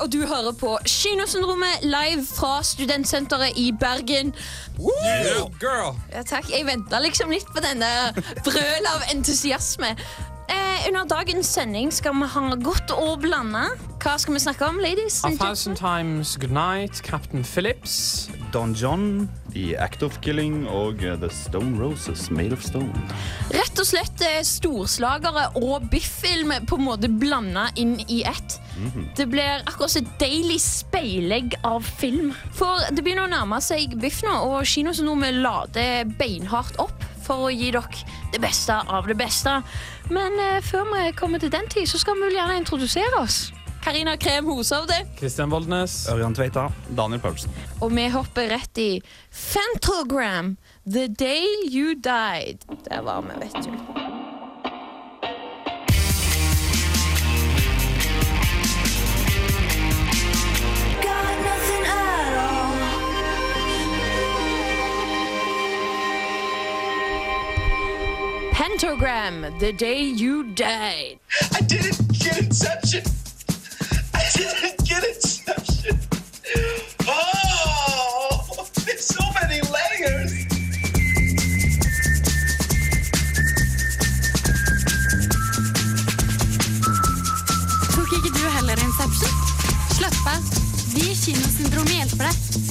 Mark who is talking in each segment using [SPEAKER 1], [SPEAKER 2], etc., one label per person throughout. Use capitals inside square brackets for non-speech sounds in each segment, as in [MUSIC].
[SPEAKER 1] og du hører på Kinosyndromet live fra Studentsenteret i Bergen.
[SPEAKER 2] Yeah, girl.
[SPEAKER 1] Ja, takk. Jeg venta liksom litt på denne brølet av entusiasme. Eh, under dagens sending skal vi ha godt og blanda. Hva skal vi snakke om, ladies?
[SPEAKER 2] A thousand times good night, Captain Phillips.
[SPEAKER 3] Don John, The Act of Killing og uh, The Stone Roses, Made of Stone.
[SPEAKER 1] Rett og slett eh, storslagere og biffilm på en måte blanda inn i ett. Det blir akkurat et deilig speilegg av film. For det begynner å nærme seg biff nå, og Kinosynomet lader beinhardt opp for å gi dere det beste av det beste. Men eh, før vi kommer til den tid, så skal vi vel gjerne introdusere oss. Karina Krem Hoshovde.
[SPEAKER 2] Kristian Voldnes.
[SPEAKER 3] Ørjan Tveita, Daniel Paulsen.
[SPEAKER 1] Og vi hopper rett i Fantogram, The Day You Died. Der var vi, vet du. Pentagram, The Day You Died.
[SPEAKER 4] I didn't get Inception. Didn't get Inception. Oh, there's so many layers.
[SPEAKER 5] Tok ikke du heller Inception? Slapp av. Vi i Kinosyndromet hjelper deg.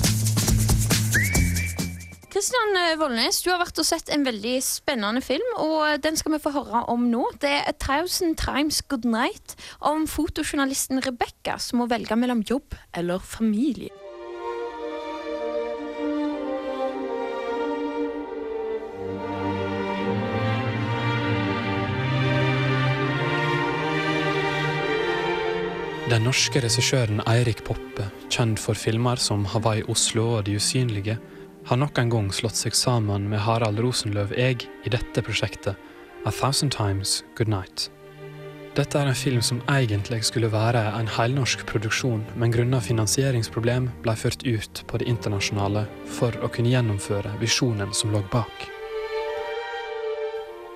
[SPEAKER 1] Kristian eh, Vollnes, du har vært og sett en veldig spennende film, og den skal vi få høre om nå. Det er A Thousand Times Good Night om fotojournalisten Rebekka som må velge mellom jobb eller familie.
[SPEAKER 6] Den norske regissøren Eirik Poppe, kjent for filmer som Hawaii, Oslo og De usynlige, har nok en gang slått seg sammen med Harald Rosenløv Eg i dette prosjektet, A Thousand Times Good Night. Dette er en film som egentlig skulle være en heilnorsk produksjon, men grunnet finansieringsproblem ble ført ut på det internasjonale for å kunne gjennomføre visjonen som lå bak.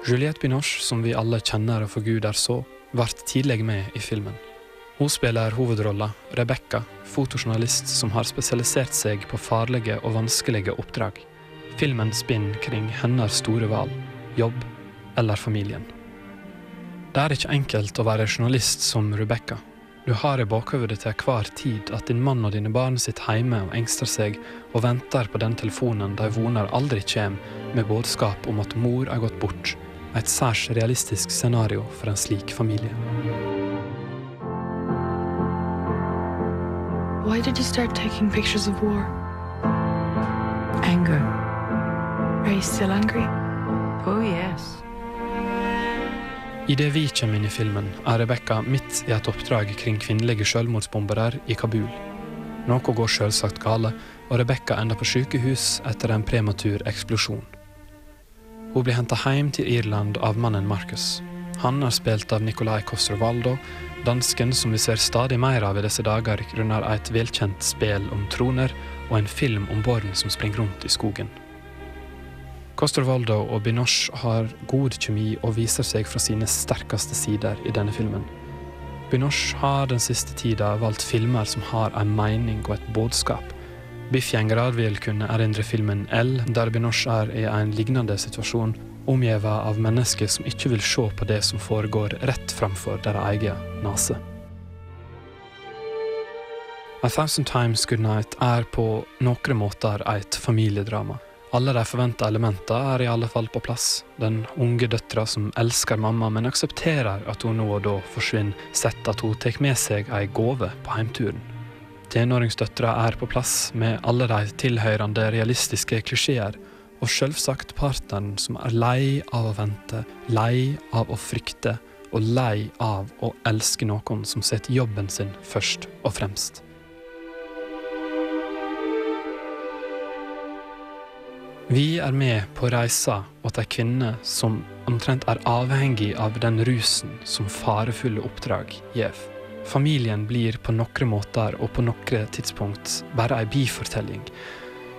[SPEAKER 6] Juliette Binoche, som vi alle kjenner og forguder så, ble tidlig med i filmen. Hun spiller hovedrolla, Rebekka, fotojournalist som har spesialisert seg på farlige og vanskelige oppdrag. Filmen spinner kring hennes store valg, jobb eller familien. Det er ikke enkelt å være journalist som Rebekka. Du har i bakhodet til hver tid at din mann og dine barn sitter hjemme og engster seg og venter på den telefonen de voner aldri kommer, med budskap om at mor er gått bort. Et særs realistisk scenario for en slik familie.
[SPEAKER 7] Why did you start taking pictures of war? Anger. Are you still angry? Oh, yes.
[SPEAKER 6] Idet vi kommer inn i filmen, er Rebekka midt i et oppdrag kring kvinnelige selvmordsbombere i Kabul. Noe går selvsagt gale, og Rebekka ender på sykehus etter en prematur eksplosjon. Hun blir henta hjem til Irland av mannen Marcus. Han er spilt av Nicolai Costrovaldo, dansken som vi ser stadig mer av i disse dager grunnet et velkjent spill om troner og en film om barn som springer rundt i skogen. Costrovaldo og Binoche har god kjemi og viser seg fra sine sterkeste sider i denne filmen. Binoche har den siste tida valgt filmer som har en mening og et budskap. Biffgjengere vil kunne erindre filmen L, der Binoche er i en lignende situasjon, omgitt av mennesker som ikke vil se på det som foregår rett framfor deres egen nese. A Thousand Times Good Night er på noen måter et familiedrama. Alle de forventa elementene er i alle fall på plass. Den unge døtra som elsker mamma, men aksepterer at hun nå og da forsvinner, sett at hun tar med seg ei gave på heimturen. Tenåringsdøtra er på plass med alle de tilhørende realistiske klisjeer, og selvsagt partneren som er lei av å vente, lei av å frykte, og lei av å elske noen som setter jobben sin først og fremst. Vi er med på reisa til ei kvinne som omtrent er avhengig av den rusen som farefulle oppdrag gjev. Familien blir på noen måter og på noen tidspunkt bare ei bifortelling.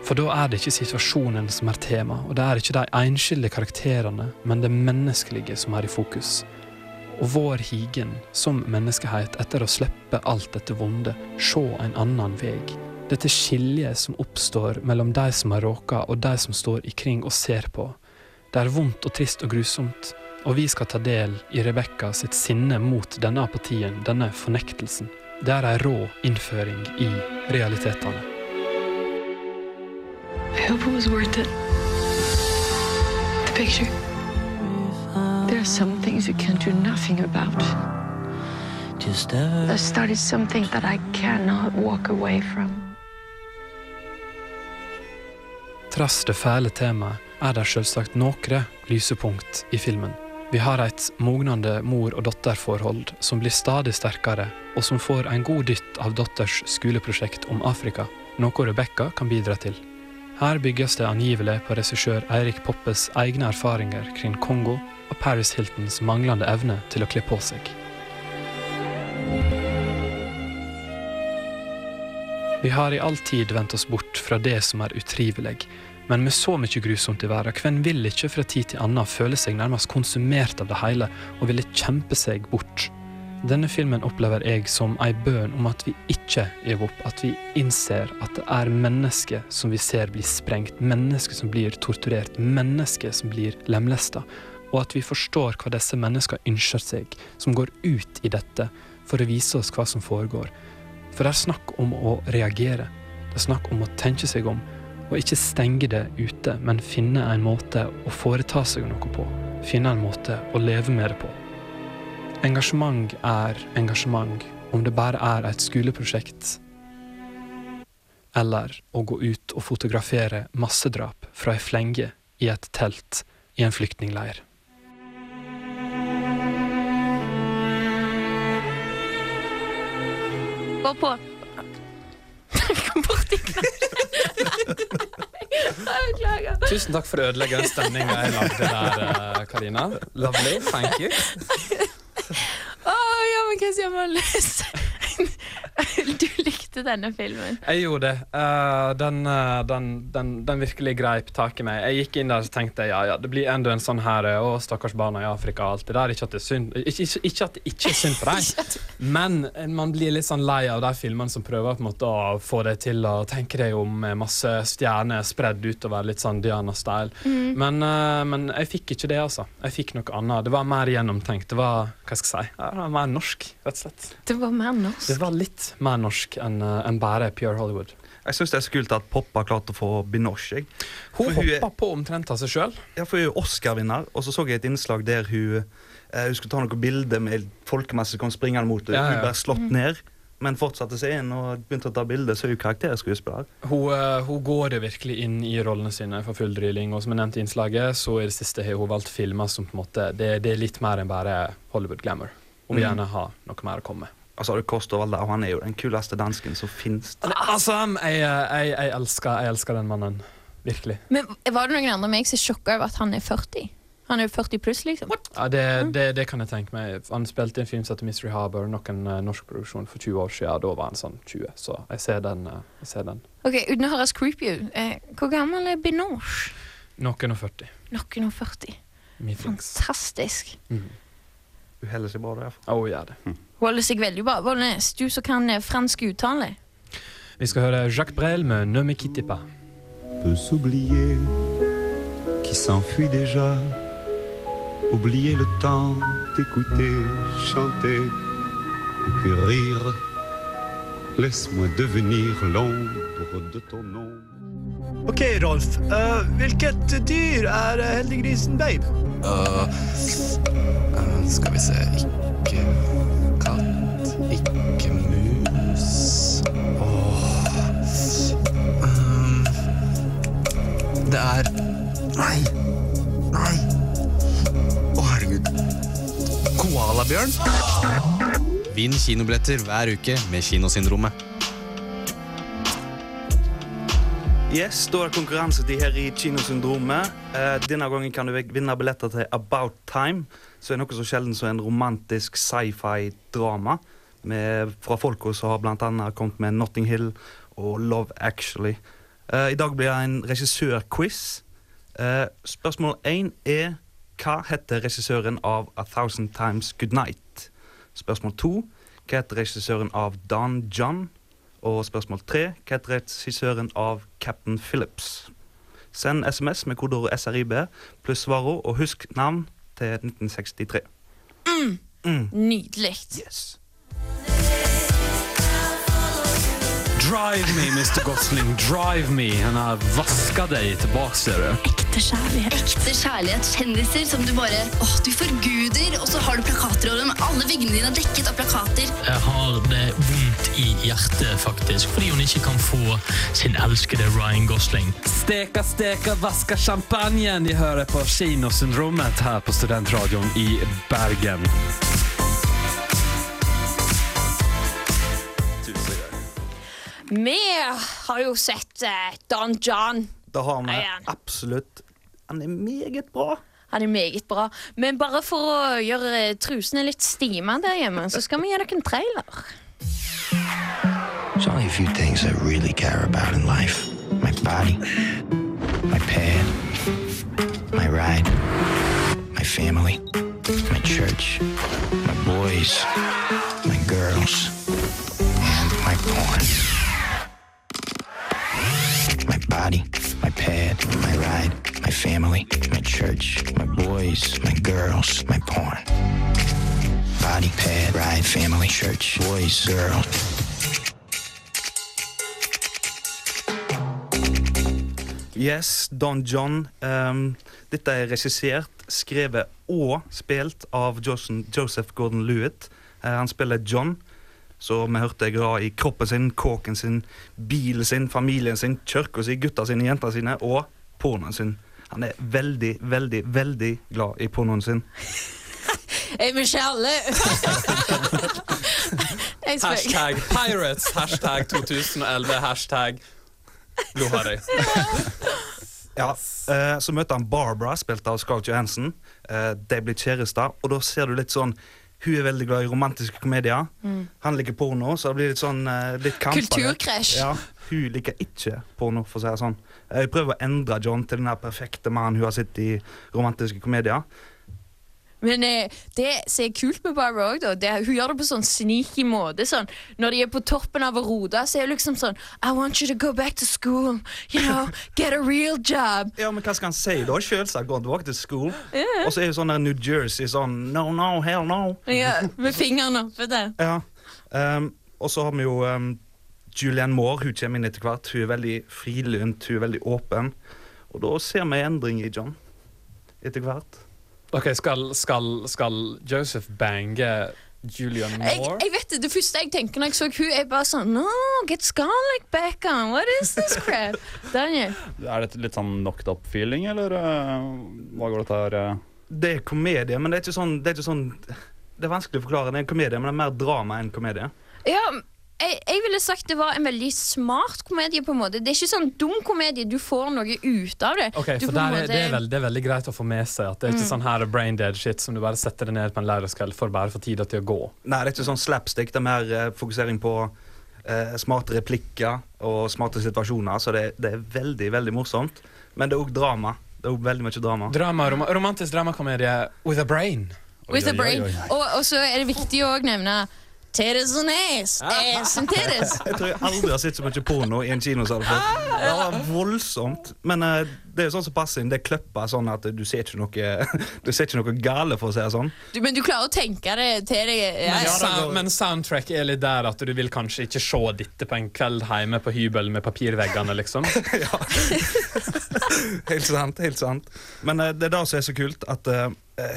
[SPEAKER 6] For da er det ikke situasjonen som er tema, og det er ikke de enskilde karakterene, men det menneskelige som er i fokus.
[SPEAKER 8] og vår higen som menneskehet etter å slippe alt dette vonde, se en annen vei. Dette skiljet som oppstår mellom de som er råka og de som står ikring og ser på. Det er vondt og trist og grusomt, og vi skal ta del i Rebekka sitt sinne mot denne apatien, denne fornektelsen. Det er ei rå innføring i realitetene.
[SPEAKER 7] Hope it was worth it. The picture. There are some things you can do nothing about. I started something that I cannot walk away from.
[SPEAKER 8] Trass det fæle temaet er det selvsagt noen lysepunkt i filmen. Vi har et mognende mor- og dotterforhold som blir stadig sterkere, og som får en god dytt av dotters skoleprosjekt om Afrika, noe Rebekka kan bidra til. Her bygges det angivelig på regissør Eirik Poppes egne erfaringer kring Kongo og Paris Hiltons manglende evne til å kle på seg. Vi har i all tid vendt oss bort fra det som er utrivelig, men med så mye grusomt i verden, hvem vil ikke fra tid til annen føle seg nærmest konsumert av det hele og ville kjempe seg bort? Denne filmen opplever jeg som ei bønn om at vi ikke gir opp, at vi innser at det er mennesker som vi ser blir sprengt, mennesker som blir torturert, mennesker som blir lemlesta, og at vi forstår hva disse menneskene ønsker seg, som går ut i dette for å vise oss hva som foregår. For det er snakk om å reagere, det er snakk om å tenke seg om, og ikke stenge det ute, men finne en måte å foreta seg noe på, finne en måte å leve med det på. Engasjement er engasjement, om det bare er et skoleprosjekt eller å gå ut og fotografere massedrap fra ei flenge i et telt i en flyktningleir.
[SPEAKER 1] Gå på. Kom borti Beklager.
[SPEAKER 6] Tusen takk for å ødelegge den stemninga jeg lagde der, eh, Karina. Lovely. Thank you.
[SPEAKER 1] Å, ja, men hva likte denne filmen.
[SPEAKER 6] Jeg gjorde det. Uh, den, eh, den, den, den virkelig greip tak i meg. Jeg gikk inn der og tenkte ja, ja, det blir enda en sånn her eh, Å, stakkars barna i Afrika og alt det der. Ikke at det er synd Ikke, ikke, ikke at det ikke er synd for deg, [LAUGHS] men man blir litt sånn lei av de filmene som prøver på en måte å få deg til å tenke deg om masse stjerner spredd utover, litt sånn Diana-style. Men, uh, men jeg fikk ikke det, altså. Jeg fikk noe annet. Det var mer gjennomtenkt. Det var hva skal jeg si, det var mer norsk, rett og slett.
[SPEAKER 1] Det var mer norsk.
[SPEAKER 6] Det var litt mer norsk enn enn bare Pure Hollywood.
[SPEAKER 2] Jeg syns det er så kult at Pop har klart å få Binoche.
[SPEAKER 6] Hun hoppa på omtrent av seg sjøl.
[SPEAKER 2] Ja, for hun er Oscar-vinner, og så så jeg et innslag der hun eh, Hun skulle ta noen bilder med folkemasse som kom springende mot henne.
[SPEAKER 6] Ja, ja.
[SPEAKER 2] Hun ble slått ned, men fortsatte seg inn og begynte å ta bilder. Så er hun karakterskuespiller.
[SPEAKER 6] Hun, uh, hun går det virkelig inn i rollene sine for full drilling. Og som jeg nevnte i innslaget, så i det siste har hun valgt filmer som på en måte Det, det er litt mer enn bare Hollywood glamour. Hun vil
[SPEAKER 2] Mm.
[SPEAKER 6] gjerne ha noe mer å komme med.
[SPEAKER 2] Altså, det koster Valde, og han er jo den kuleste dansken som finnes.
[SPEAKER 6] Altså, jeg, jeg, jeg, elsker, jeg elsker den mannen. Virkelig.
[SPEAKER 1] Men Var det noen andre meg som er sjokka over at han er 40? Han er jo 40 pluss, liksom.
[SPEAKER 6] Ja, det, det, det kan jeg tenke meg. Han spilte i en film som heter Mystery Harbour, nok en uh, norsk produksjon for 20 år siden. Da var han sånn 20, så jeg ser den. Uh, jeg ser den.
[SPEAKER 1] Ok, Uten å høres creepy ut, uh, hvor gammel er Binoche?
[SPEAKER 6] Noen og 40.
[SPEAKER 1] Noen og 40.
[SPEAKER 6] Me thinks.
[SPEAKER 1] Fantastisk.
[SPEAKER 6] Mm.
[SPEAKER 2] Hun holder seg bra der.
[SPEAKER 6] Oh, ja, det.
[SPEAKER 1] Hun holder seg veldig bra. Du som kan eh, fransk uttale.
[SPEAKER 6] Vi skal høre Jacques Brel med Ne me quitte pas.
[SPEAKER 4] peut s'oublier, qui s'enfuit déjà? Oublier le temps d'écouter, chanter, et puis rire. Laisse-moi devenir l'ombre de ton ombre.
[SPEAKER 9] Ok, Rolf. Eh, hvilket dyr er eh, heldiggrisen Babe?
[SPEAKER 10] skal vi se Ikke ikke mus Åh um, Det er Nei. Nei. Å, herregud. Koalabjørn? Vinn kinobilletter hver uke med Kinosyndromet.
[SPEAKER 2] Yes, Da er det konkurransetid her i Kinosyndromet. Eh, denne gangen kan du vinne billetter til About Time, som er noe så sjelden som en romantisk sci-fi-drama. Med- Fra folka som har annet kommet med Notting Hill og Love Actually. Uh, I dag blir det en regissørquiz. Uh, spørsmål én er Hva heter regissøren av A Thousand Times Good Night? Spørsmål to. Hva heter regissøren av Don John? Og spørsmål tre. Hva heter regissøren av Captain Phillips? Send SMS med kodeord SRIB pluss svarord, og husk navn til 1963.
[SPEAKER 1] Mm.
[SPEAKER 2] Mm.
[SPEAKER 1] Nydelig.
[SPEAKER 2] Yes.
[SPEAKER 8] Drive me, Mr. Gosling, drive me. Han har vaska deg tilbake, ser du.
[SPEAKER 11] Ekte kjærlighet. Ekte kjærlighet. Kjendiser som du bare åh, du forguder, og så har du plakater over dem. Alle veggene dine er dekket av plakater.
[SPEAKER 12] Jeg har det vondt i hjertet, faktisk, fordi hun ikke kan få sin elskede Ryan Gosling.
[SPEAKER 8] Steka, steka, vaska champagnen. De hører på Kinosyndromet her på Studentradioen i Bergen.
[SPEAKER 1] Vi har jo sett eh, Don John.
[SPEAKER 2] Da har vi absolutt Han er meget bra.
[SPEAKER 1] Han er meget bra. Men bare for å gjøre trusene litt stima der hjemme, så skal vi gi dere en trailer.
[SPEAKER 13] There's only a few things I really care about in life my body, my pad, my ride, my family, my church, my boys, my girls, and my porn. Body, my pad, my ride, my family, my church, my boys, my girls, my porn. Body, pad, ride, family, church, boys, girls.
[SPEAKER 2] Yes, Don John. Um, dette er regissert, skrevet og spilt av Joseph, Gordon-Lewitt. Eh, han spiller John, så vi hørte glad i kroppen sin, kåken sin, bilen sin, familien sin, kirka si, gutta sine, jenta sine og pornoen sin. Han er veldig, veldig, veldig glad i pornoen sin.
[SPEAKER 1] Er vi ikke alle?
[SPEAKER 6] Hashtag Pirates, hashtag 2011, hashtag Lohari. [LAUGHS]
[SPEAKER 2] Ja, eh, Så møter han Barbara, spilt av Scarlett Johansson. Eh, de blir kjærester, og da ser du litt sånn Hun er veldig glad i romantiske komedier.
[SPEAKER 1] Mm.
[SPEAKER 2] Han liker porno, så det blir litt sånn uh, litt kamp.
[SPEAKER 1] Kulturkrasj.
[SPEAKER 2] Ja, hun liker ikke porno, for å si det sånn. Jeg prøver å endre John til den perfekte mannen hun har sett i romantiske komedier.
[SPEAKER 1] Men eh, det som er kult med Barbara også, da, det, er- hun gjør det på sånn sneaky måte. Sånn. Når de er på toppen av å rote, så er hun liksom sånn I want you to go back to school. You know, get a real job.
[SPEAKER 2] Ja, men hva skal han si da? Selvsagt gå tilbake til skolen.
[SPEAKER 1] Yeah.
[SPEAKER 2] Og så er jo sånn der New Jersey sånn No, no, hell no.
[SPEAKER 1] Ja, med fingeren oppe der.
[SPEAKER 2] Ja. Um, og så har vi jo um, Julianne Moore. Hun kommer inn etter hvert. Hun er veldig frilynt, hun er veldig åpen. Og da ser vi en endring i John etter hvert.
[SPEAKER 6] Ok, skal, skal, skal Joseph bange Julian Moore?
[SPEAKER 1] jeg vet det, det første jeg tenker når jeg så hun, er bare sånn No, get Scarlett back on. What is this crap? [LAUGHS] Daniel.
[SPEAKER 3] Er det litt sånn knocked up-feeling, eller uh, hva går dette her uh?
[SPEAKER 2] Det er komedie, men det er ikke sånn Det er, ikke sånn, det er vanskelig å forklare. Det er en komedie, men det er mer drama enn komedie.
[SPEAKER 1] Ja, jeg, jeg ville sagt det var en veldig smart komedie. på en måte Det er ikke sånn dum komedie. Du får noe ut av det.
[SPEAKER 6] Okay,
[SPEAKER 1] du
[SPEAKER 6] for der er,
[SPEAKER 1] måte-
[SPEAKER 6] det, er veldig, det er veldig greit å få med seg at det er ikke
[SPEAKER 1] Mm.
[SPEAKER 6] sånn her brain dead shit som du bare setter deg ned på en lærerskveld for bare å få tida til å gå.
[SPEAKER 2] Nei, det er ikke sånn slapstick. Det er mer uh, fokusering på uh, smarte replikker og smarte situasjoner. Så det, det er veldig, veldig morsomt. Men det er òg drama. Det er også veldig mye drama.
[SPEAKER 6] Drama, rom romantisk dramakomedie with a brain.
[SPEAKER 1] With a brain. Og, og så er det viktig å nevne Titties and ass. Ass and titties.
[SPEAKER 2] Jeg tror jeg aldri har sett så mye porno i en kinosal før. Det var voldsomt. Men uh, det er jo sånn som passer inn. Det er sånn at du ser ikke noe [LAUGHS] Du ser ikke noe gale, for å si det sånn.
[SPEAKER 1] Du, men du klarer å tenke det til deg. Ja,
[SPEAKER 6] Men,
[SPEAKER 1] ja.
[SPEAKER 6] da, men soundtrack er litt der at du vil kanskje ikke se dette på en kveld hjemme på hybel med papirveggene, liksom. [LAUGHS] [LAUGHS]
[SPEAKER 2] Helt sant. helt sant Men uh, det er det som er så kult, at uh,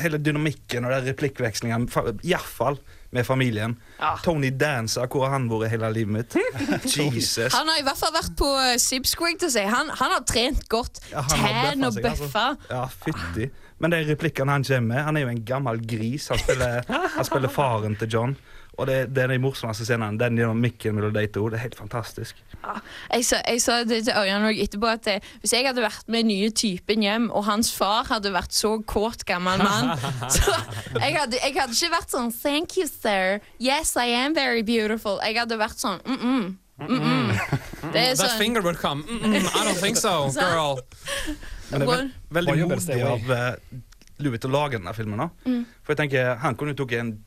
[SPEAKER 2] hele dynamikken og replikkvekslingene, replikkvekslingen, med familien Tony Dancer, hvor har han vært hele livet mitt? [LAUGHS] Jesus.
[SPEAKER 1] Han har i hvert fall vært på uh, Sibsquig til si. Han, han har trent godt.
[SPEAKER 2] Ja,
[SPEAKER 1] Tan og
[SPEAKER 2] bøffa. altså. Ja, fytti. Men de replikkene han kommer med Han er jo en gammel gris. Han spiller, han spiller faren til John. Og det, det er de morsomste scenene. Den dynamikken mellom de to. Det er helt fantastisk.
[SPEAKER 1] Jeg sa, jeg sa det til Ørjan òg etterpå at det, hvis jeg hadde vært med nye typen hjem, og hans far hadde vært så kåt gammel mann [LAUGHS] så jeg hadde, jeg hadde ikke vært sånn Thank you, sir. Yes, I am very beautiful. Jeg hadde vært sånn mm -mm. Mm -mm. Det er
[SPEAKER 6] That
[SPEAKER 1] sånn
[SPEAKER 6] finger would come. Mm -mm, I don't think so, [LAUGHS] girl.
[SPEAKER 2] Men det er ve veldig modig av uh, Louis til å lage denne filmen. da.
[SPEAKER 1] Mm.
[SPEAKER 2] For jeg tenker, Han kunne jo tatt en, ja,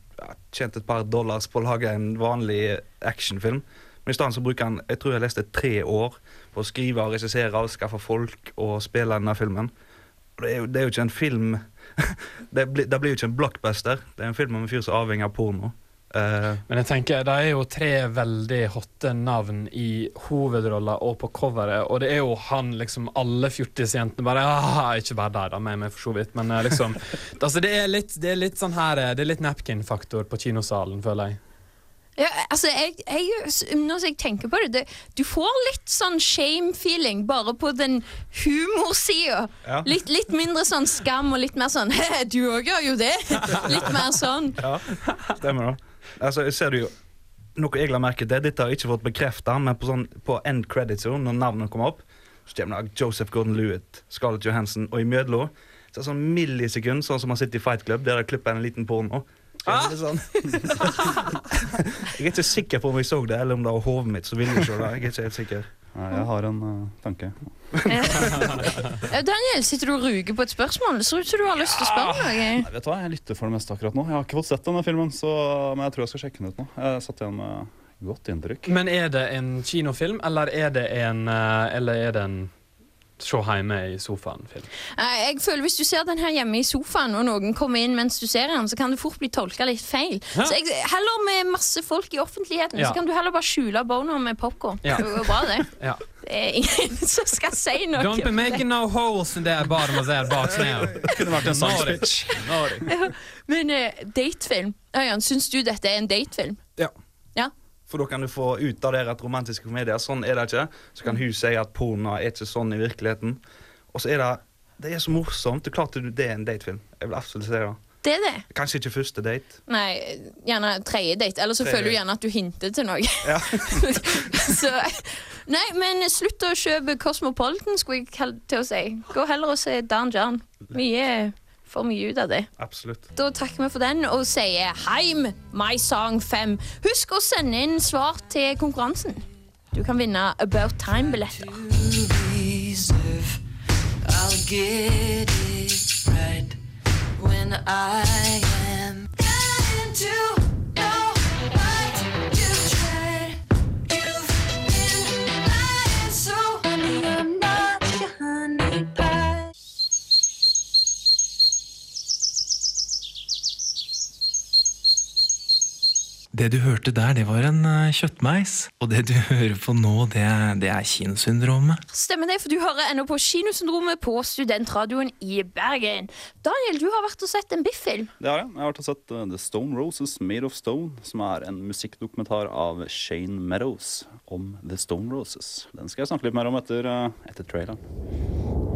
[SPEAKER 2] tjent et par dollars på å lage en vanlig actionfilm. Men i stedet så bruker han jeg tror jeg leste tre år på å skrive og regissere og skaffe folk og spille denne filmen. Det er jo, det er jo ikke en film [LAUGHS] det, blir, det blir jo ikke en blockbuster. Det er en film om en fyr som er avhengig av porno. Eh,
[SPEAKER 6] Men jeg tenker, det er jo tre veldig hotte navn i hovedrolla og på coveret, og det er jo han liksom alle fjortisjentene bare ah, Ikke bare der, da, med meg for så vidt, men eh, liksom [LAUGHS] altså, det, er litt, det er litt sånn her eh, Det er litt napkin-faktor på kinosalen, føler jeg.
[SPEAKER 1] Ja, altså, jeg, jeg, når jeg tenker på det, det Du får litt sånn shame-feeling bare på den humorsida.
[SPEAKER 2] Ja.
[SPEAKER 1] Litt, litt mindre sånn skam og litt mer sånn [LAUGHS] «Hehe, Du òg gjør jo det! [LAUGHS] Litt mer sånn.
[SPEAKER 2] Ja, stemmer det. Altså, jeg ser det jo Noe jeg la merke til, dette har jeg ikke fått bekrefta, men på, sånn, på end credits, når navnet kommer opp, så kommer det Joseph Gordon-Lewitt, Scarlett Johansson, og imellom så er det sånn millisekund, sånn som man sitter i Fight Club, der de klipper en liten porno. Så er sånn. [LAUGHS] jeg er ikke sikker på om jeg så det, eller om det var hodet mitt som ville se det. Jeg er ikke helt sikker.
[SPEAKER 3] Jeg har en uh, tanke. [LAUGHS]
[SPEAKER 1] Eh, Daniel, sitter du og ruger på et spørsmål? Det ser ut som du har lyst til å spørre noe.
[SPEAKER 3] Nei, vet du hva, Jeg lytter for det meste akkurat nå. Jeg har ikke fått sett denne filmen, så, men jeg tror jeg skal sjekke den ut nå. Jeg satt igjen med godt inntrykk.
[SPEAKER 6] Men er det en kinofilm, eller er det en, eh, eller er det en se hjemme i sofaen-film?
[SPEAKER 1] Eh, Jeg føler Hvis du ser den her hjemme i sofaen, og noen kommer inn mens du ser den, så kan det fort bli tolka litt feil.
[SPEAKER 6] Ja.
[SPEAKER 1] Så jeg, Heller med masse folk i offentligheten,
[SPEAKER 6] Ja.
[SPEAKER 1] så kan du heller bare skjule bona med popkorn.
[SPEAKER 6] Ja.
[SPEAKER 1] Det går bra, det. [LAUGHS]
[SPEAKER 6] Ja.
[SPEAKER 1] Det er ingen [LAUGHS] som skal si noe.
[SPEAKER 6] Don't be making no holes in that bottom of that box now.
[SPEAKER 3] Kunne vært en.
[SPEAKER 1] Ja. Men uh, datefilm Øyan, syns du dette er en datefilm?
[SPEAKER 2] For da kan du få ut av det at romantiske komedier sånn er det ikke. Så kan hun si at porno er ikke sånn i virkeligheten. Og så er det det er så morsomt. Det er klart det er en datefilm. Jeg vil absolutt si det.
[SPEAKER 1] Det er det.
[SPEAKER 2] Kanskje ikke første date.
[SPEAKER 1] Nei, gjerne tredje date. Eller så føler du gjerne at du hinter til noe.
[SPEAKER 2] Ja. [LAUGHS]
[SPEAKER 1] så, nei, men slutt å kjøpe Cosmopolitan, skulle jeg til å si. Gå heller og se Dan Jan. Mye får mye ut av det.
[SPEAKER 2] Absolutt.
[SPEAKER 1] Da takker vi for den og sier Heim, My Song 5. Husk å sende inn svar til konkurransen. Du kan vinne About Time-billetter.
[SPEAKER 14] I'll get it right when I am dying to
[SPEAKER 10] Det du hørte der, det var en eh, kjøttmeis. Og det du [LAUGHS] hører på nå, det, er- det er kinosyndromet.
[SPEAKER 1] Stemmer det, for du hører ennå på Kinosyndromet på Studentradioen i Bergen. Daniel, du har vært og sett en Biff-film.
[SPEAKER 3] Det har jeg. Jeg har vært og sett eh, The Stone Roses Made of Stone, som er en musikkdokumentar av Shane Meadows om The Stone Roses. Den skal jeg snakke litt mer om etter, eh, etter traileren.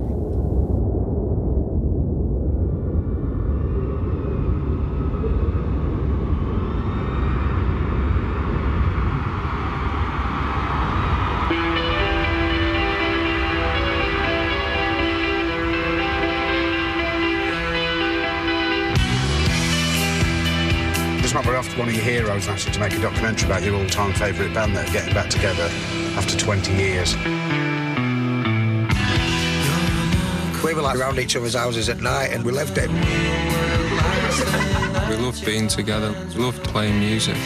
[SPEAKER 15] Of your heroes asks you to make a documentary about your all-time favourite band that are getting back together after 20 years.
[SPEAKER 16] We were like around each other's houses at night and we lived it.
[SPEAKER 17] We loved being together, loved playing music.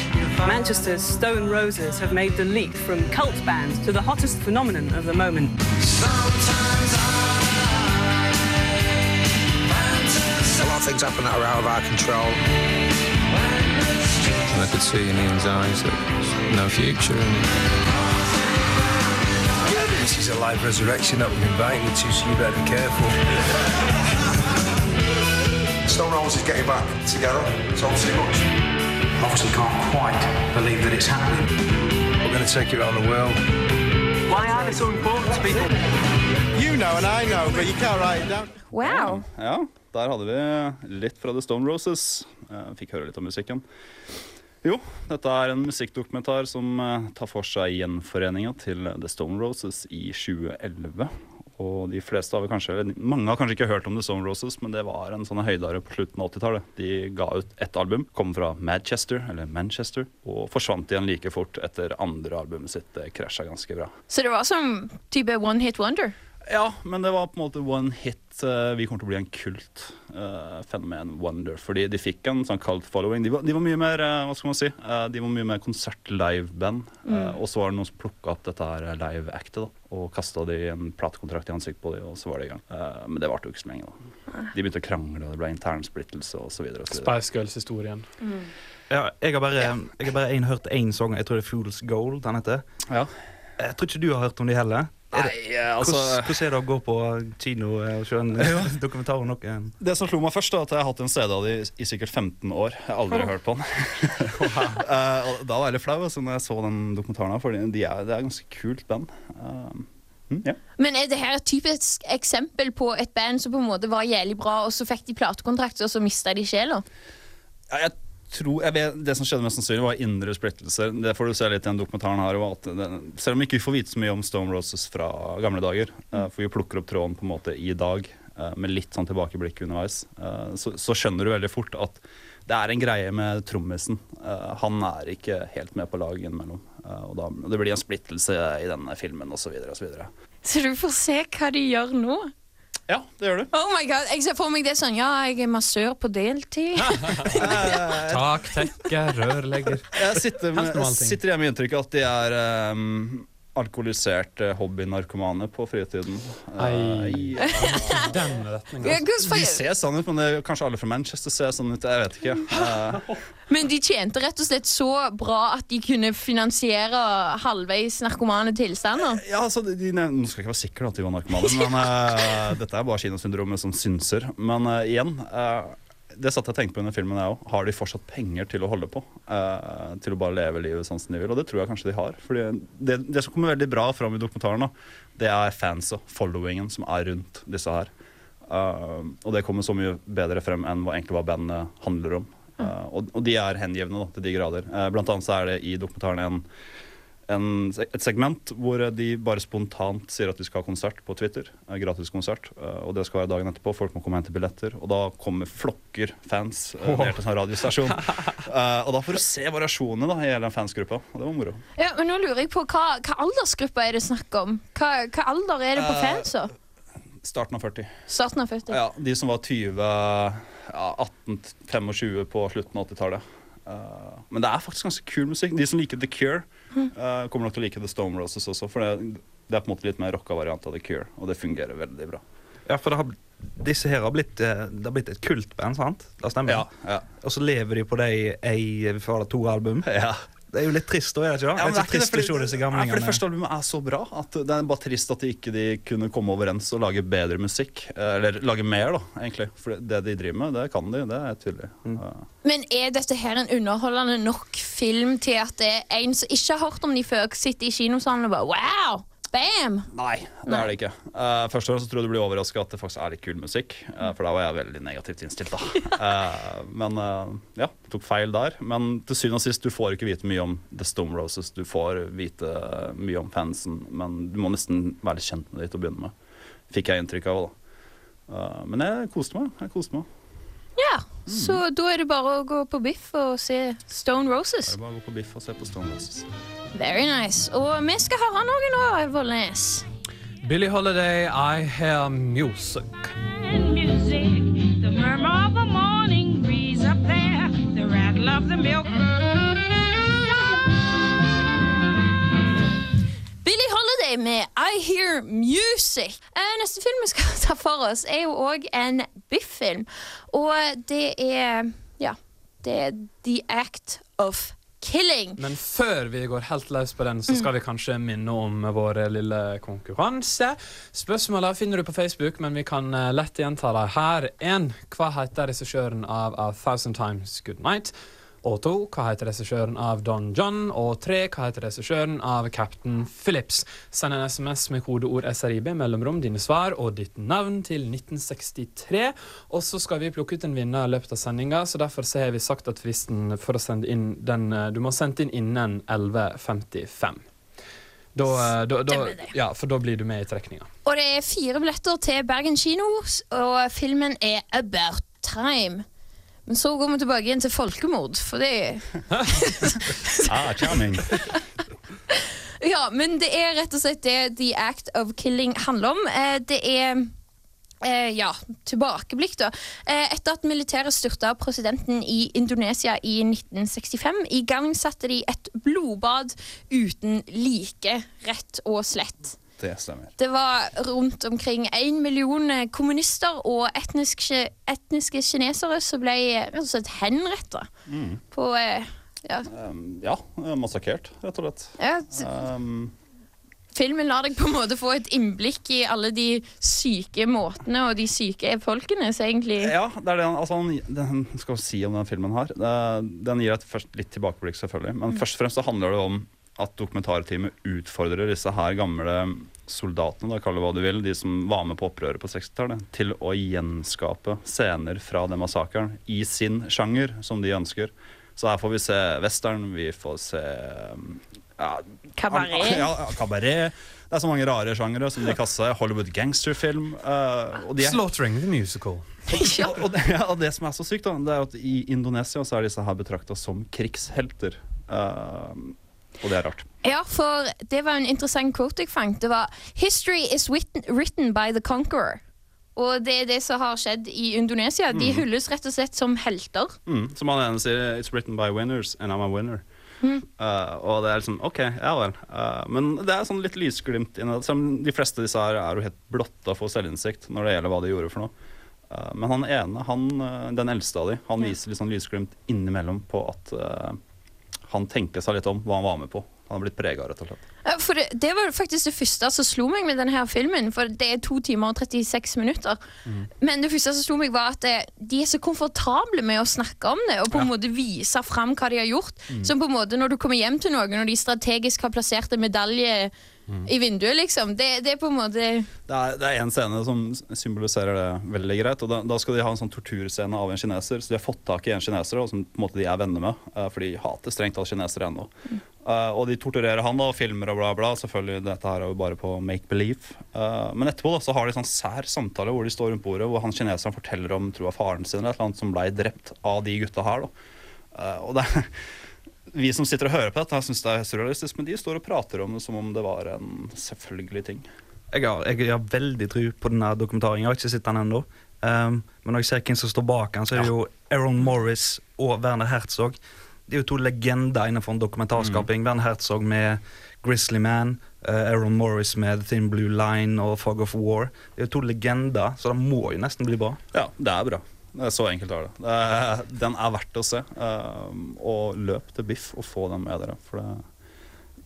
[SPEAKER 18] Manchester's Stone Roses have made the leap from cult band to the hottest phenomenon of the moment.
[SPEAKER 16] A lot of things happen that are out of our control.
[SPEAKER 17] And I could see in Ian's eyes that there's no future. And
[SPEAKER 9] This is a live resurrection that we've inviting you to, so you better be careful.
[SPEAKER 15] Stone Roses is getting back together. Told too much. Obviously can't quite believe that it's happening.
[SPEAKER 9] We're going to take it around the world.
[SPEAKER 18] Why are they so important to people?
[SPEAKER 9] You know and I know, but you can't write it down.
[SPEAKER 1] Wow.
[SPEAKER 3] Ja, der hadde vi litt fra The Stone Roses. Eh, Fikk høre litt om musikken. Jo, dette er en musikkdokumentar som eh, tar for seg gjenforeninga til The Stone Roses i 2011. Og de fleste har kanskje, Mange har kanskje ikke hørt om The Stone Roses, men det var en sånn høydare på slutten av 80-tallet. De ga ut ett album, kom fra Manchester, eller Manchester, og forsvant igjen like fort etter andre albumet sitt. Det krasja ganske bra.
[SPEAKER 1] Så det var som type one hit wonder?
[SPEAKER 3] Ja, men det var på en måte one hit. eh, vi kommer til å bli en kult uh, fenomen wonder. Fordi de fikk en sånn cult following. De var, de var mye mer eh, hva skal man si, eh, de var mye mer konsert-live-band. Eh,
[SPEAKER 1] Mm.
[SPEAKER 3] og så var det noen som plukka opp dette her live-actet og kasta de en platekontrakt i ansiktet på dem, og så var det i gang. Eh, men det varte jo ikke så lenge. da. De begynte å krangle, og det ble internsplittelse osv.
[SPEAKER 6] Spice Girls-historien.
[SPEAKER 2] Ja, jeg har bare, jeg har bare en, hørt én sang. Jeg tror det er Fools Goal den heter. Ja. Jeg tror ikke du har hørt om de heller.
[SPEAKER 3] Nei, eh, altså-
[SPEAKER 2] hvordan, er det å gå på kino og se en [LAUGHS]
[SPEAKER 3] Ja.
[SPEAKER 2] dokumentar om noe?
[SPEAKER 3] Det som slo meg først, er at jeg har hatt en CD av de i sikkert 15 år. Jeg har aldri hørt på den. [LAUGHS] [LAUGHS] Eh, da var jeg litt flau altså, når jeg så den dokumentaren. for de er, det er ganske kult band. Eh, mm, yeah.
[SPEAKER 1] Men er det her et typisk eksempel på et band som på en måte var jævlig bra, og så fikk de platekontrakt, og så mista de sjela?
[SPEAKER 3] Ja, jeg tror, jeg vet, Det som skjedde mest sannsynlig, var indre splittelser. Det får du se litt i den dokumentaren her. Det, selv om vi ikke får vite så mye om Stone Roses fra gamle dager, eh, for vi plukker opp tråden på en måte i dag eh, med litt sånn tilbakeblikk underveis, eh, så, så skjønner du veldig fort at det er en greie med trommisen. Han er ikke helt med på laget innimellom. Og da, det blir en splittelse i denne filmen osv. videre.
[SPEAKER 1] Så du får se hva de gjør nå.
[SPEAKER 3] Ja, det gjør du.
[SPEAKER 1] Oh my god, Jeg ser for meg det sånn Ja, jeg er massør på deltid. [LAUGHS]
[SPEAKER 6] Taktekke, rørlegger.
[SPEAKER 3] Jeg sitter, med, sitter hjemme med inntrykket at de er um, alkoholiserte hobbynarkomane på fritiden.
[SPEAKER 6] Ei, [LAUGHS]
[SPEAKER 3] ja.
[SPEAKER 6] den retningen.
[SPEAKER 1] Ja, hvordan fa-
[SPEAKER 3] de ser sånn ut, men det er kanskje alle fra Manchester ser sånn ut. Jeg vet ikke. Eh,
[SPEAKER 1] Men de tjente rett og slett så bra at de kunne finansiere halvveis narkomane tilstander.
[SPEAKER 3] ja, altså, de, de, Nå skal jeg ikke være sikker på at de var narkomane, men uh, [LAUGHS] dette er bare kinosyndromet som synser. Men uh, igjen eh, det satt jeg tenkte på under filmen. Jeg òg. Har de fortsatt penger til å holde på? Eh, til å bare leve livet sånn som de vil? Og det tror jeg kanskje de har. Fordi det, det som kommer veldig bra fram i dokumentaren, da, det er fansa, followingen, som er rundt disse her. Eh, og det kommer så mye bedre frem enn hva egentlig hva bandet handler om. Eh, og, og de er hengivne da, til de grader. Eh, blant annet så er det i dokumentaren en en, et segment hvor de bare spontant sier at de skal ha konsert på Twitter. eh, Gratis konsert. eh, Og det skal være dagen etterpå. Folk må komme og hente billetter. Og da kommer flokker fans oh. ned til en sånn radiostasjon. Eh, og da får du se variasjonene da, i hele den fansgruppa. Og det var moro.
[SPEAKER 1] Ja, men nå lurer jeg på Hva, hva aldersgruppe er det snakk om? Hva, hva alder er det på fansa?
[SPEAKER 3] Starten av 40.
[SPEAKER 1] Starten av 40?
[SPEAKER 3] Ja, De som var 20, ja, 18-25 på slutten av 80-tallet. Uh, men det er faktisk ganske kul musikk. De som liker The Cure, eh, kommer nok til å like The Stone Roses også. For det, det er på en måte litt mer rocka variant av The Cure, og det fungerer veldig bra.
[SPEAKER 2] Ja, for det har, disse her har blitt, eh, det har blitt et kultband, sant? Det stemmer?
[SPEAKER 3] Ja,
[SPEAKER 2] Og så lever de på det i ei- to album. Det er jo litt trist, er det ikke?
[SPEAKER 3] Ja, men
[SPEAKER 2] det er trist å
[SPEAKER 3] fordi-
[SPEAKER 2] se
[SPEAKER 3] for det første albumet er så bra at det er bare trist at de ikke de kunne komme overens og lage bedre musikk. Eh, Eller lage mer, da, egentlig. For det de driver med, det kan de. Det er tydelig. Ja.
[SPEAKER 1] Men er dette her en underholdende nok film til at det er en som ikke har hørt om de før, sitter i kinosalen og bare wow! Bam!
[SPEAKER 3] Nei, det er det ikke. Uh, første gang så tror jeg du blir overraska at det faktisk er litt kul musikk. Uh, for da var jeg veldig negativt innstilt, da. Uh, [LAUGHS] men eh, ja, tok feil der. Men til syvende og sist, du får ikke vite mye om The Stone Roses. Du får vite eh, mye om fansen, men du må nesten være litt kjent med det til å begynne med. Fikk jeg inntrykk av. da. Eh, men jeg koste meg. Jeg koste meg.
[SPEAKER 1] Ja, så da er det bare å gå på biff og se Stone Roses.
[SPEAKER 3] Det er bare å gå på biff og se på Stone Roses.
[SPEAKER 1] Very nice. Og vi skal høre noe nå, Vollnes.
[SPEAKER 6] Billie Holiday, I Hear Music.
[SPEAKER 19] music, the murmur of a morning breeze up there, the rattle of the milk.
[SPEAKER 1] Billie Holiday med I Hear Music. Eh, neste film vi skal ta for oss, er jo òg en Biff-film. Og det er Ja. Det er The Act of Killing.
[SPEAKER 6] Men før vi går helt løs på den, så skal vi kanskje minne om vår lille konkurranse. Spørsmåla finner du på Facebook, men vi kan eh, lett gjenta dem her. En, hva heter regissøren av A Thousand Times Good Night? Og to, hva heter regissøren av Don John? Og tre, hva heter regissøren av Captain Phillips? Send en SMS med kodeord SRIB, mellomrom, dine svar og ditt navn til 1963. Og så skal vi plukke ut en vinner i løpet av sendinga, så derfor så har vi sagt at fristen for å sende inn den eh, Du må ha sendt inn innen 11.55. Da, eh, da, da, ja, for da blir du med i trekninga.
[SPEAKER 1] Og det er fire billetter til Bergen kino, og filmen er About Time. Men så går vi tilbake igjen til folkemord, for det [LAUGHS]
[SPEAKER 3] Ah, charming. [LAUGHS]
[SPEAKER 1] Ja, men det er rett og slett det The Act of Killing handler om. Eh, det er eh, ja, tilbakeblikk, da. Eh, etter at militæret styrta presidenten i Indonesia i 1965, igangsatte de et blodbad uten like, rett og slett.
[SPEAKER 3] Det stemmer.
[SPEAKER 1] Det var rundt omkring én million eh, kommunister og etniske, etniske kinesere som ble eh, rett og slett henretta
[SPEAKER 3] Mm.
[SPEAKER 1] på eh, ja.
[SPEAKER 3] Um, ja, massakrert, rett og slett.
[SPEAKER 1] Ja,
[SPEAKER 3] Um,
[SPEAKER 1] Filmen lar deg på en måte få et innblikk i alle de syke måtene og de syke folkene så egentlig
[SPEAKER 3] ja, det er det altså den, skal vi si om den filmen her. Den gir et først litt tilbakeblikk, selvfølgelig. Men
[SPEAKER 1] Mm.
[SPEAKER 3] først og fremst så handler det om at dokumentarteamet utfordrer disse her gamle soldatene, da, kall det hva du vil, de som var med på opprøret på 60-tallet, til å gjenskape scener fra den massakren i sin sjanger, som de ønsker. Så her får vi se western, vi får se um, ja,
[SPEAKER 1] Kabaret.
[SPEAKER 3] Ja, kabaret. Det er så mange rare sjangere som de kaster. Hollywood gangsterfilm. Uh, og de er-
[SPEAKER 6] Slaughtering the musical. [LAUGHS]
[SPEAKER 3] og, og, det, ja, og det som er så sykt, da, det er at i Indonesia så er disse her betrakta som krigshelter. Eh, og det er rart.
[SPEAKER 1] Ja, for det var en interessant quote jeg fant. Det var 'History is written, written by the conqueror'. Og det er det som har skjedd i Indonesia. De
[SPEAKER 3] Mm.
[SPEAKER 1] hylles rett og slett som helter.
[SPEAKER 3] Mm, som han ene sier, 'It's written by winners, and I'm a winner'.
[SPEAKER 1] Mm.
[SPEAKER 3] Uh, og det er liksom OK, ja vel. Uh, men det er sånn litt lysglimt inni det. Selv om de fleste av disse her er jo helt blotta for selvinnsikt når det gjelder hva de gjorde for noe. Uh, men han ene, han, den eldste av de, han viser litt sånn lysglimt innimellom på at han tenker seg litt om hva han var med på. Han har blitt prega, rett og slett.
[SPEAKER 1] For det, det var faktisk det første som slo meg med denne filmen. For det er to timer og 36 minutter. Men det første som slo meg var at eh, de er så komfortable med å snakke om det og på en måte vise fram hva de har gjort.
[SPEAKER 3] Mm.
[SPEAKER 1] Som på en måte når du kommer hjem til noen og de strategisk har plassert en medalje i vinduet, liksom. Det, det er på en måte
[SPEAKER 3] Det er, en scene som symboliserer det veldig greit. og Da, da skal de ha en sånn torturscene av en kineser. Så de har fått tak i en kineser og som på en måte de er venner med. eh, for de hater strengt tatt kinesere ennå. Eh, og de torturerer han da, og filmer og bla, bla. Selvfølgelig, dette her er jo bare på make believe. Uh, men etterpå da, så har de sånn sær samtale hvor de står rundt bordet, hvor han kineseren forteller om tror jeg, faren sin eller et eller annet som ble drept av de gutta her. da. Uh, og det vi som sitter og hører på dette, syns det er surrealistisk, men de står og prater om det som om det var en selvfølgelig ting.
[SPEAKER 2] Jeg har, jeg har veldig tro på denne dokumentaren. Jeg har ikke sett den ennå. Um, men når jeg ser hvem som står bak den, så er det jo Aaron Morris og Werner Herzog. Det er jo to legender innenfor dokumentarskaping. Werner Herzog med Grizzly Man, uh, Aaron Morris med The Thin Blue Line og Fog of War. Det er jo to legender, så det må jo nesten bli bra.
[SPEAKER 3] Ja, det er bra. Det er så enkelt er det. det den er verdt å se. Um, og løp til Biff og få den med dere. For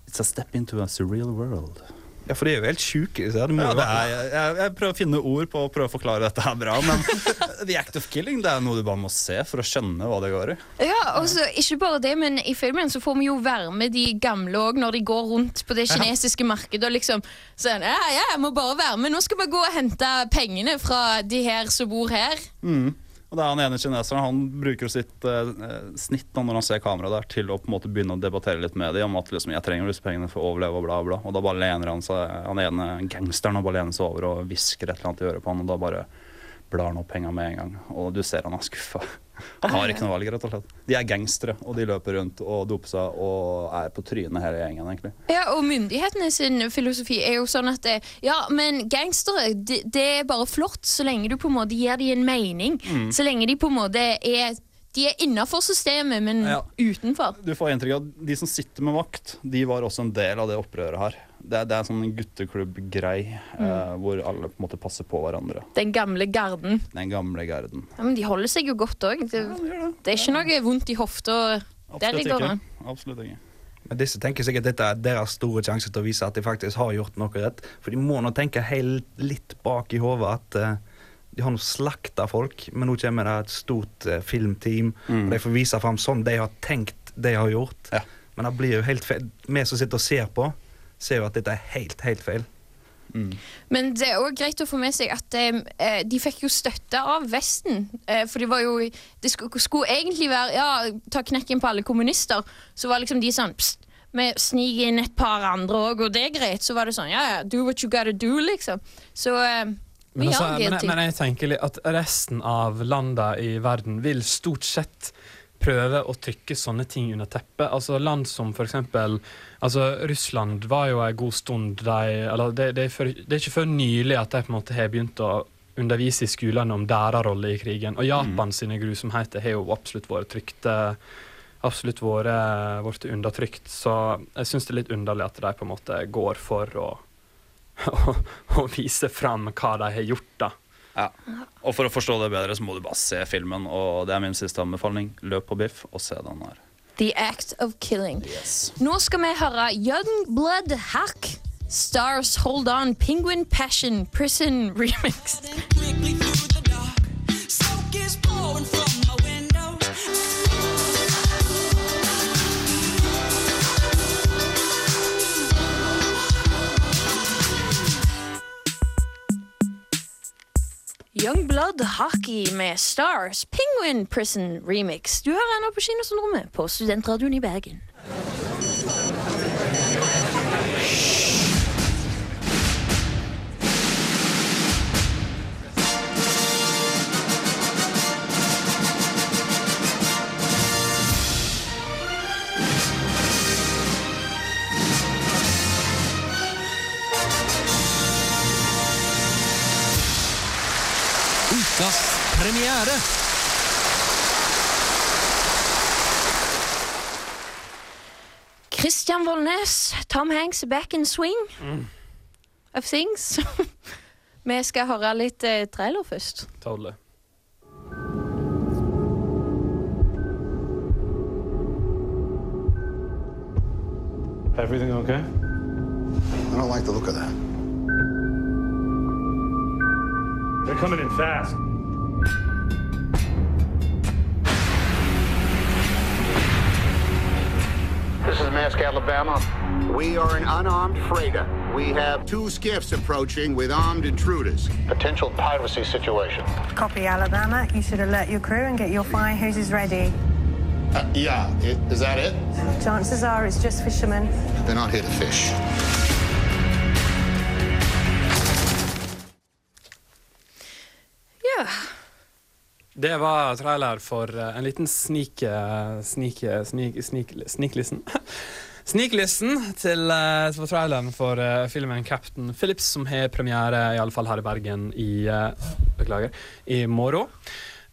[SPEAKER 3] It's a step into a surreal world.
[SPEAKER 2] Ja, for de er jo helt sjuke.
[SPEAKER 3] Ja, er, jeg, jeg prøver å finne ord på å prøve å forklare dette her bra, men [LAUGHS] The Act of Killing det er noe du bare må se for å skjønne hva det går i.
[SPEAKER 1] Ja, også, Ikke bare det, men i filmen så får vi jo være med de gamle òg når de går rundt på det kinesiske markedet og liksom sånn Ja, ja, jeg må bare være med. Nå skal vi gå og hente pengene fra de her som bor her.
[SPEAKER 3] Mm. Og det er Han ene kineseren han bruker sitt eh, snitt da, når han ser kameraet der, til å på en måte begynne å debattere litt med dem om at liksom, jeg trenger disse pengene for å overleve og bla, bla. Og da bare lener han seg Han ene gangsteren og bare lener seg over og hvisker et eller annet i øret på han, og da bare blar han opp penga med en gang. Og du ser han er skuffa. Han [LAUGHS] har ikke noe valg, rett og slett. De er gangstere, og de løper rundt og doper seg og er på trynet hele gjengen, egentlig.
[SPEAKER 1] Ja, og myndighetene sin filosofi er jo sånn at det, Ja, men gangstere, det, det er bare flott så lenge du på en måte gir dem en mening.
[SPEAKER 3] Mm.
[SPEAKER 1] Så lenge de på en måte er De er innafor systemet, men
[SPEAKER 3] Ja.
[SPEAKER 1] utenfor.
[SPEAKER 3] Du får inntrykk av at de som sitter med makt, de var også en del av det opprøret her. Det er, det er en sånn gutteklubb-grei eh, hvor alle på en måte passer på hverandre.
[SPEAKER 1] Den gamle garden.
[SPEAKER 3] Den gamle garden.
[SPEAKER 1] Ja, men de holder seg jo godt òg. Det, det er ikke noe vondt i hofta der de går an.
[SPEAKER 3] Absolutt ikke.
[SPEAKER 2] Men disse tenker sikkert dette er deres store sjanse til å vise at de faktisk har gjort noe rett. For de må nå tenke helt litt bak i hodet at eh, de har nå slakta folk, men nå kommer det et stort eh, filmteam,
[SPEAKER 3] Mm.
[SPEAKER 2] og de får vise fram sånn de har tenkt de har gjort. Men det blir jo helt feil. Vi som sitter og ser på, ser jo at dette er helt, helt feil.
[SPEAKER 1] Men det er òg greit å få med seg at eh, de fikk jo støtte av Vesten. Eh, for det var jo Det skulle, skulle egentlig være Ja, ta knekken på alle kommunister. Så var liksom de sånn Pst, vi sniker inn et par andre òg, og det er greit. Så var det sånn Ja, ja, do what you gotta do, liksom. Så eh,
[SPEAKER 6] Men, altså, men,
[SPEAKER 1] det
[SPEAKER 6] men jeg tenker litt at resten av landene i verden vil stort sett prøve å trykke sånne ting under teppet. Altså Land som eksempel altså Russland var jo en god stund de, eller det, det, er for, det er ikke før nylig at de på en måte har begynt å undervise i skolene om deres rolle i krigen. Og Japan sine grusomheter har jo absolutt vært trykt eh, Absolutt vært vært undertrykt. Så jeg syns det er litt underlig at de på en måte går for å, å, å vise fram hva de har gjort, da.
[SPEAKER 3] Ja. Og for å forstå det bedre, så må du bare se filmen. Og det er min siste anbefaling. Løp på biff og se den her.
[SPEAKER 1] The Act of Killing. Nå skal vi høre Young Blood Hack. Stars Hold On Penguin Passion Prison Remix. Young Blood Hockey med Stars Penguin Prison Remix. Du hører ennå på Kinosyndromet på Studentradioen i Bergen.
[SPEAKER 20] Premiere.
[SPEAKER 1] Christian Vollnes, Tom Hanks back in swing of things. [LAUGHS] Vi skal høre litt eh, trailer først.
[SPEAKER 6] Totally.
[SPEAKER 21] Everything okay?
[SPEAKER 15] I don't like the look of that.
[SPEAKER 21] They're coming in fast.
[SPEAKER 15] This is Mask, Alabama. We are an unarmed freighter. We have two skiffs approaching with armed intruders. Potential piracy situation.
[SPEAKER 22] Copy, Alabama. You should alert your crew and get your fire hoses ready.
[SPEAKER 15] Uh, yeah, i- is that it?
[SPEAKER 22] Chances are it's just fishermen.
[SPEAKER 15] They're not here to fish.
[SPEAKER 6] Det var trailer for eh, en liten sneak, [LAUGHS] eh, sneak, eh, sneak, sneak, sneaklisten. Sneaklisten til for traileren for eh, filmen Captain Phillips, som har premiere i alle fall her i Bergen i eh, Beklager, i morgen.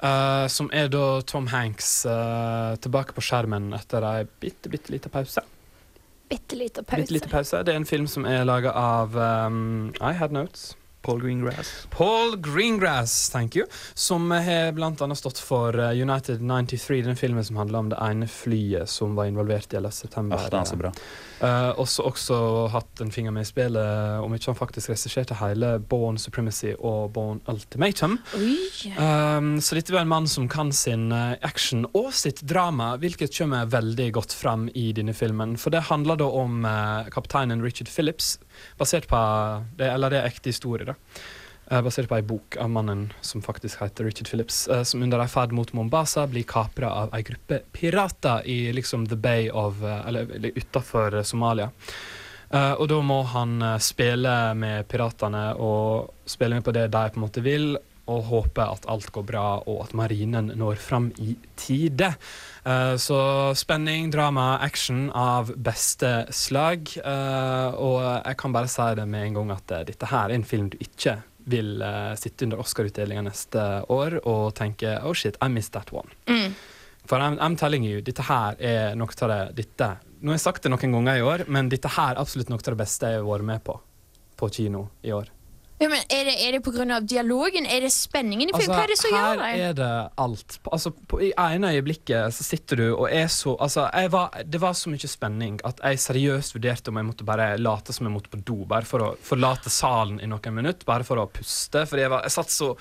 [SPEAKER 6] Uh, som er da Tom Hanks uh, tilbake på skjermen etter ei bitte, bitte lita pause.
[SPEAKER 1] Bitte lita pause.
[SPEAKER 6] Bitte lite pause. Det er en film som er laga av um, I Had Notes.
[SPEAKER 2] Paul Greengrass.
[SPEAKER 6] Paul Greengrass, thank you. Som har annet stått for uh, United 93, den filmen som handler om det ene flyet som var involvert i 11. september.
[SPEAKER 3] Ah, den er så bra.
[SPEAKER 6] Uh, også, også hatt en finger med i spillet, om ikke han faktisk regisserte hele Born Supremacy og Born Ultimatum. Um, så dette var en mann som kan sin eh, action og sitt drama, hvilket kommer veldig godt fram i denne filmen. For det handler da om uh, kapteinen Richard Phillips, basert på det, Eller det er ekte historie, da. Eh, basert på ei bok av mannen som faktisk heter Richard Phillips, eh, som under ei ferd mot Mombasa blir kapra av ei gruppe pirater i liksom the bay of eh, Eller, utafor Somalia. Og da må han spille med piratene og spille med på det de på en måte vil, og håper at alt går bra, og at marinen når fram i tide. Uh, så spenning, drama, action av beste slag. Uh, og jeg kan bare si det med en gang at uh, dette her er en film du ikke vil sitte under Oscar-utdelinga neste år og tenke oh shit, I missed that one.
[SPEAKER 1] Mm.
[SPEAKER 6] For I'm, I'm telling you, dette her er noe av det dette, Nå har jeg sagt det noen ganger i år, men dette her er absolutt noe av det beste jeg har vært med på på kino i år.
[SPEAKER 1] Ja, men er det, er det av dialogen? Er det spenningen i filmen? Hva er det som
[SPEAKER 6] Altså,
[SPEAKER 1] gjør det?
[SPEAKER 6] er det alt. Altså, på, I ene øyeblikket så sitter du og er så altså, var, Det var så mye spenning at jeg seriøst vurderte om jeg måtte bare late som jeg måtte på do, bare for å forlate salen i noen minutter, bare for å puste. Fordi jeg, var, jeg satt så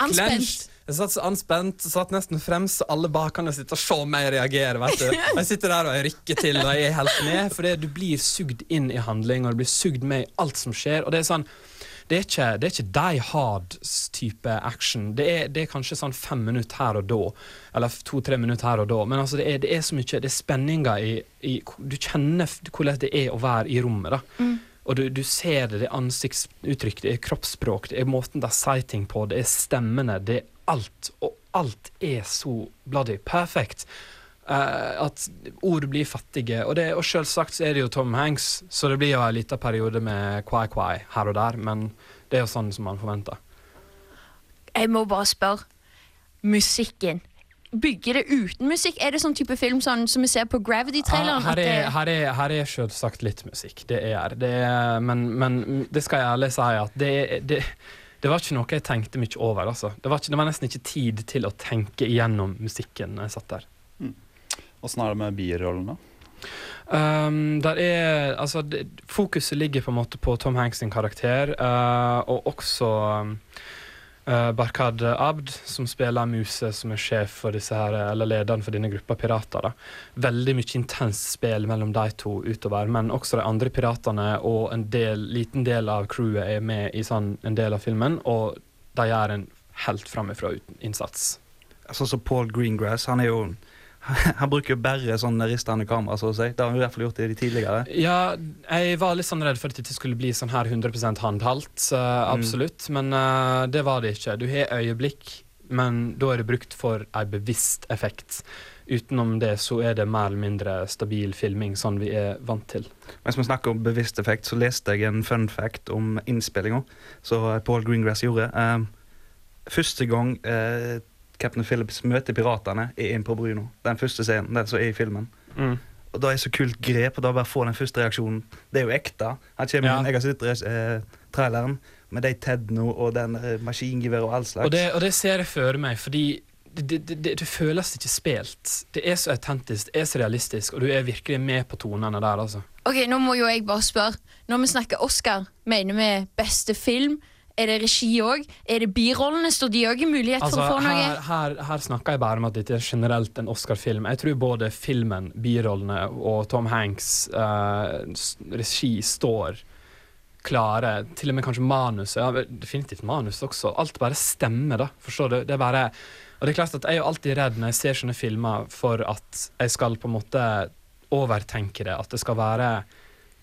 [SPEAKER 1] Anspent.
[SPEAKER 6] Jeg satt så anspent, satt nesten fremst, så alle bakene sitter og se meg reagere. Vet du. [LAUGHS] Jeg sitter der og jeg rykker til, og jeg er helt med. For du blir sugd inn i handling, og du blir sugd med i alt som skjer. Og det er sånn det er ikke, det er ikke die hard-type action. Det er, det er kanskje sånn fem minutter her og da, eller to-tre minutter her og da. Men altså det, er, det er så mye Det er spenninger i, i Du kjenner hvordan det er å være i rommet. da Og du, du ser det, det er ansiktsuttrykk, det er kroppsspråk, det er måten de sier ting på, det er stemmene, det er alt. Og alt er så bloody perfect. Eh, at ord blir fattige. Og, det, og selvsagt så er det jo Tom Hanks, så det blir jo en liten periode med quai-quai her og der, men det er jo sånn som man forventer.
[SPEAKER 1] Jeg må bare spørre. Musikken. Bygger det uten musikk? Er det sånn type film sånn, som vi ser på Gravity-traileren?
[SPEAKER 6] Her er, her er, her er selvsagt litt musikk, det er det. Er, men, men det skal jeg ærlig si at det, det, det var ikke noe jeg tenkte mye over. Altså. Det, var ikke, det var nesten ikke tid til å tenke igjennom musikken når jeg satt der.
[SPEAKER 3] Åssen er det med birollene?
[SPEAKER 6] Um, der er, altså, det, fokuset ligger på en måte på Tom Hanks sin karakter, uh, og også um, uh, Barkad Abd, som spiller Muse, som er sjef for disse her, eller lederen for denne gruppa pirater. Da. Veldig mye intenst spill mellom de to utover, men også de andre piratene og en del, liten del av crewet er med i sånn, en del av filmen, og de gjør en helt framifrå innsats.
[SPEAKER 2] Sånn som Paul Greengrass, han er jo [LAUGHS] Han bruker jo bare sånn ristende kamera, så å si. Det har han i hvert fall gjort i de tidligere.
[SPEAKER 6] Ja, jeg var litt sånn redd for at det skulle bli sånn her 100 håndholdt, uh, absolutt. Men uh, det var det ikke. Du har øyeblikk, men da er det brukt for en bevisst effekt. Utenom det så er det mer eller mindre stabil filming, sånn vi er vant til.
[SPEAKER 2] Mens vi snakker om bevisst effekt, så leste jeg en fun fact om innspillinga som Paul Greengrass gjorde. Uh, første gang eh, Captain Phillips møter piratene, er inn på brua. Den første scenen, den som er i filmen.
[SPEAKER 6] Mm.
[SPEAKER 2] Og da er det så kult grep, og da bare få den første reaksjonen. Det er jo ekte. Han kommer
[SPEAKER 6] Ja.
[SPEAKER 2] inn, Jeg har sett eh, traileren med de Tedno og den eh, maskingeværet og all slags.
[SPEAKER 6] Og det, og det ser jeg for meg, fordi det, det, det, det føles ikke spilt. Det er så autentisk, det er så realistisk, og du er virkelig med på tonene der, altså.
[SPEAKER 1] Ok, Nå må jo jeg bare spørre. Når vi snakker Oscar, mener vi beste film? Er det regi òg? Er det birollene? Står de òg i mulighet
[SPEAKER 6] Altså,
[SPEAKER 1] for å få noe?
[SPEAKER 6] her, her, her snakker jeg bare om at dette er generelt en Oscar-film. Jeg tror både filmen, birollene og Tom Hanks' uh, regi står klare. Til og med kanskje manuset. Ja, definitivt manus også. Alt bare stemmer, da. Forstår du? Det er bare Og det er klart at jeg er jo alltid redd når jeg ser sånne filmer for at jeg skal på en måte overtenke det. At det skal være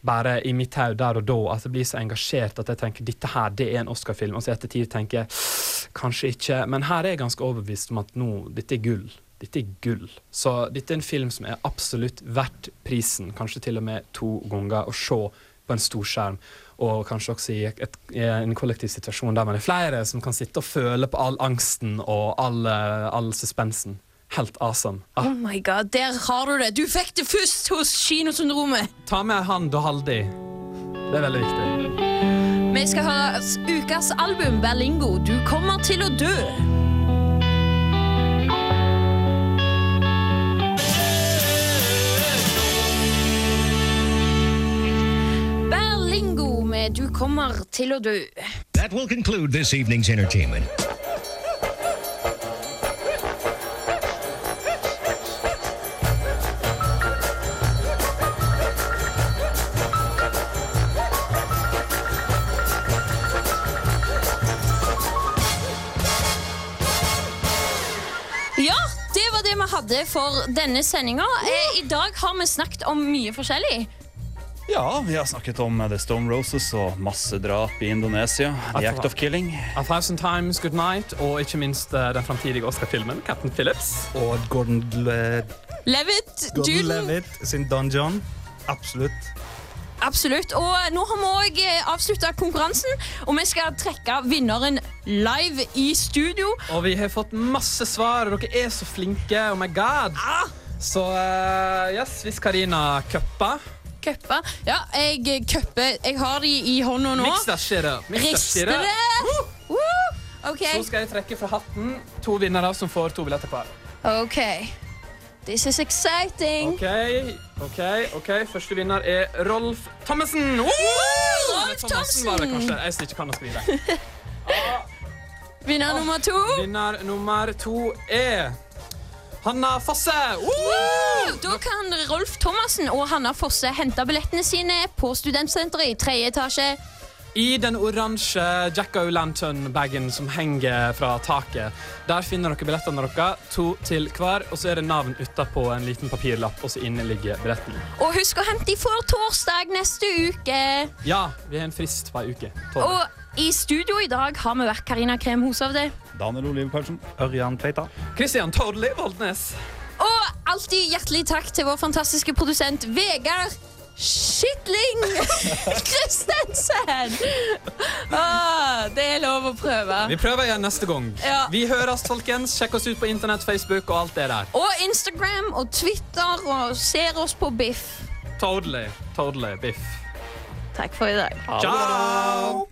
[SPEAKER 6] bare i mitt hode der og da at jeg blir så engasjert at jeg tenker dette her, det er en Oscar-film. Og så i ettertid tenker jeg kanskje ikke. Men her er jeg ganske overbevist om at nå, dette er gull. Dette er gull. Så dette er en film som er absolutt verdt prisen, kanskje til og med to ganger, å se på en stor skjerm. Og kanskje også i, et, i en kollektiv situasjon der man er flere som kan sitte og føle på all angsten og all, eh, all suspensen. Helt awesome. Ah,
[SPEAKER 1] Oh my god, Der har du det! Du fikk det først hos Kinosyndromet!
[SPEAKER 6] ta med han du Haldi. det er veldig viktig.
[SPEAKER 1] Vi skal høre ukas album, Berlingo. Du kommer til å dø. Berlingo med Du kommer til å dø.
[SPEAKER 23] That will conclude this evening's entertainment.
[SPEAKER 1] For denne sendinga. Eh, I dag har vi snakket om mye forskjellig.
[SPEAKER 3] Ja, vi har snakket om The Stone Roses og massedrap i Indonesia. The Act of Killing.
[SPEAKER 6] A Thousand Times Good Night, og ikke minst eh, den framtidige Oscar-filmen, Captain Phillips.
[SPEAKER 2] Og Gordon, Le
[SPEAKER 1] Levitt,
[SPEAKER 2] Gordon Levitt sin Don John. Absolutt.
[SPEAKER 1] Absolutt. Og nå har vi òg avslutta konkurransen, og vi skal trekke vinneren live i studio.
[SPEAKER 6] Og vi har fått masse svar, og dere er så flinke. Oh my god. Så uh, yes, hvis Karina cupper
[SPEAKER 1] Køppa. Ja, jeg køpper. Jeg har de i hånda nå. Rister det! Uh. Uh. Okay.
[SPEAKER 6] Så skal jeg trekke fra hatten to vinnere som får to billetter hver.
[SPEAKER 1] OK. This is exciting.
[SPEAKER 6] OK, OK, ok. Første vinner er Rolf Thommessen. Oh!
[SPEAKER 1] Rolf
[SPEAKER 6] Thommessen var det kanskje. Jeg som ikke kan å skrive.
[SPEAKER 1] Vinner nummer to.
[SPEAKER 6] Vinner nummer to er Hanna Fosse. Woo!
[SPEAKER 1] Woo! Da kan Rolf Thomassen og Hanna Fosse hente billettene sine på Studentsenteret i tredje etasje.
[SPEAKER 6] I den oransje Jack O'-lantern-bagen som henger fra taket. Der finner dere billettene deres, to til hver. Og så er det navn utapå en liten papirlapp, og så inne ligger billetten.
[SPEAKER 1] Og husk å hente de for torsdag neste uke.
[SPEAKER 6] Ja, vi har en frist på ei uke. Tolv.
[SPEAKER 1] Og i studio i dag har vi vært Karina Krem Hushovde.
[SPEAKER 3] Daniel Olive Karlsen.
[SPEAKER 2] Ørjan Tveita.
[SPEAKER 6] Christian Tordli Voldnes.
[SPEAKER 1] Og alltid hjertelig takk til vår fantastiske produsent Vegard Skitling Kristensen. [LAUGHS] Ah, det er lov å prøve.
[SPEAKER 6] Vi prøver igjen neste gang.
[SPEAKER 1] Ja.
[SPEAKER 6] Vi høres, folkens. Sjekk oss ut på internett, Facebook og alt det der.
[SPEAKER 1] Og Instagram og Twitter og ser oss på Biff.
[SPEAKER 6] Totally. Totally. Biff.
[SPEAKER 1] Takk for i dag.
[SPEAKER 6] Ciao!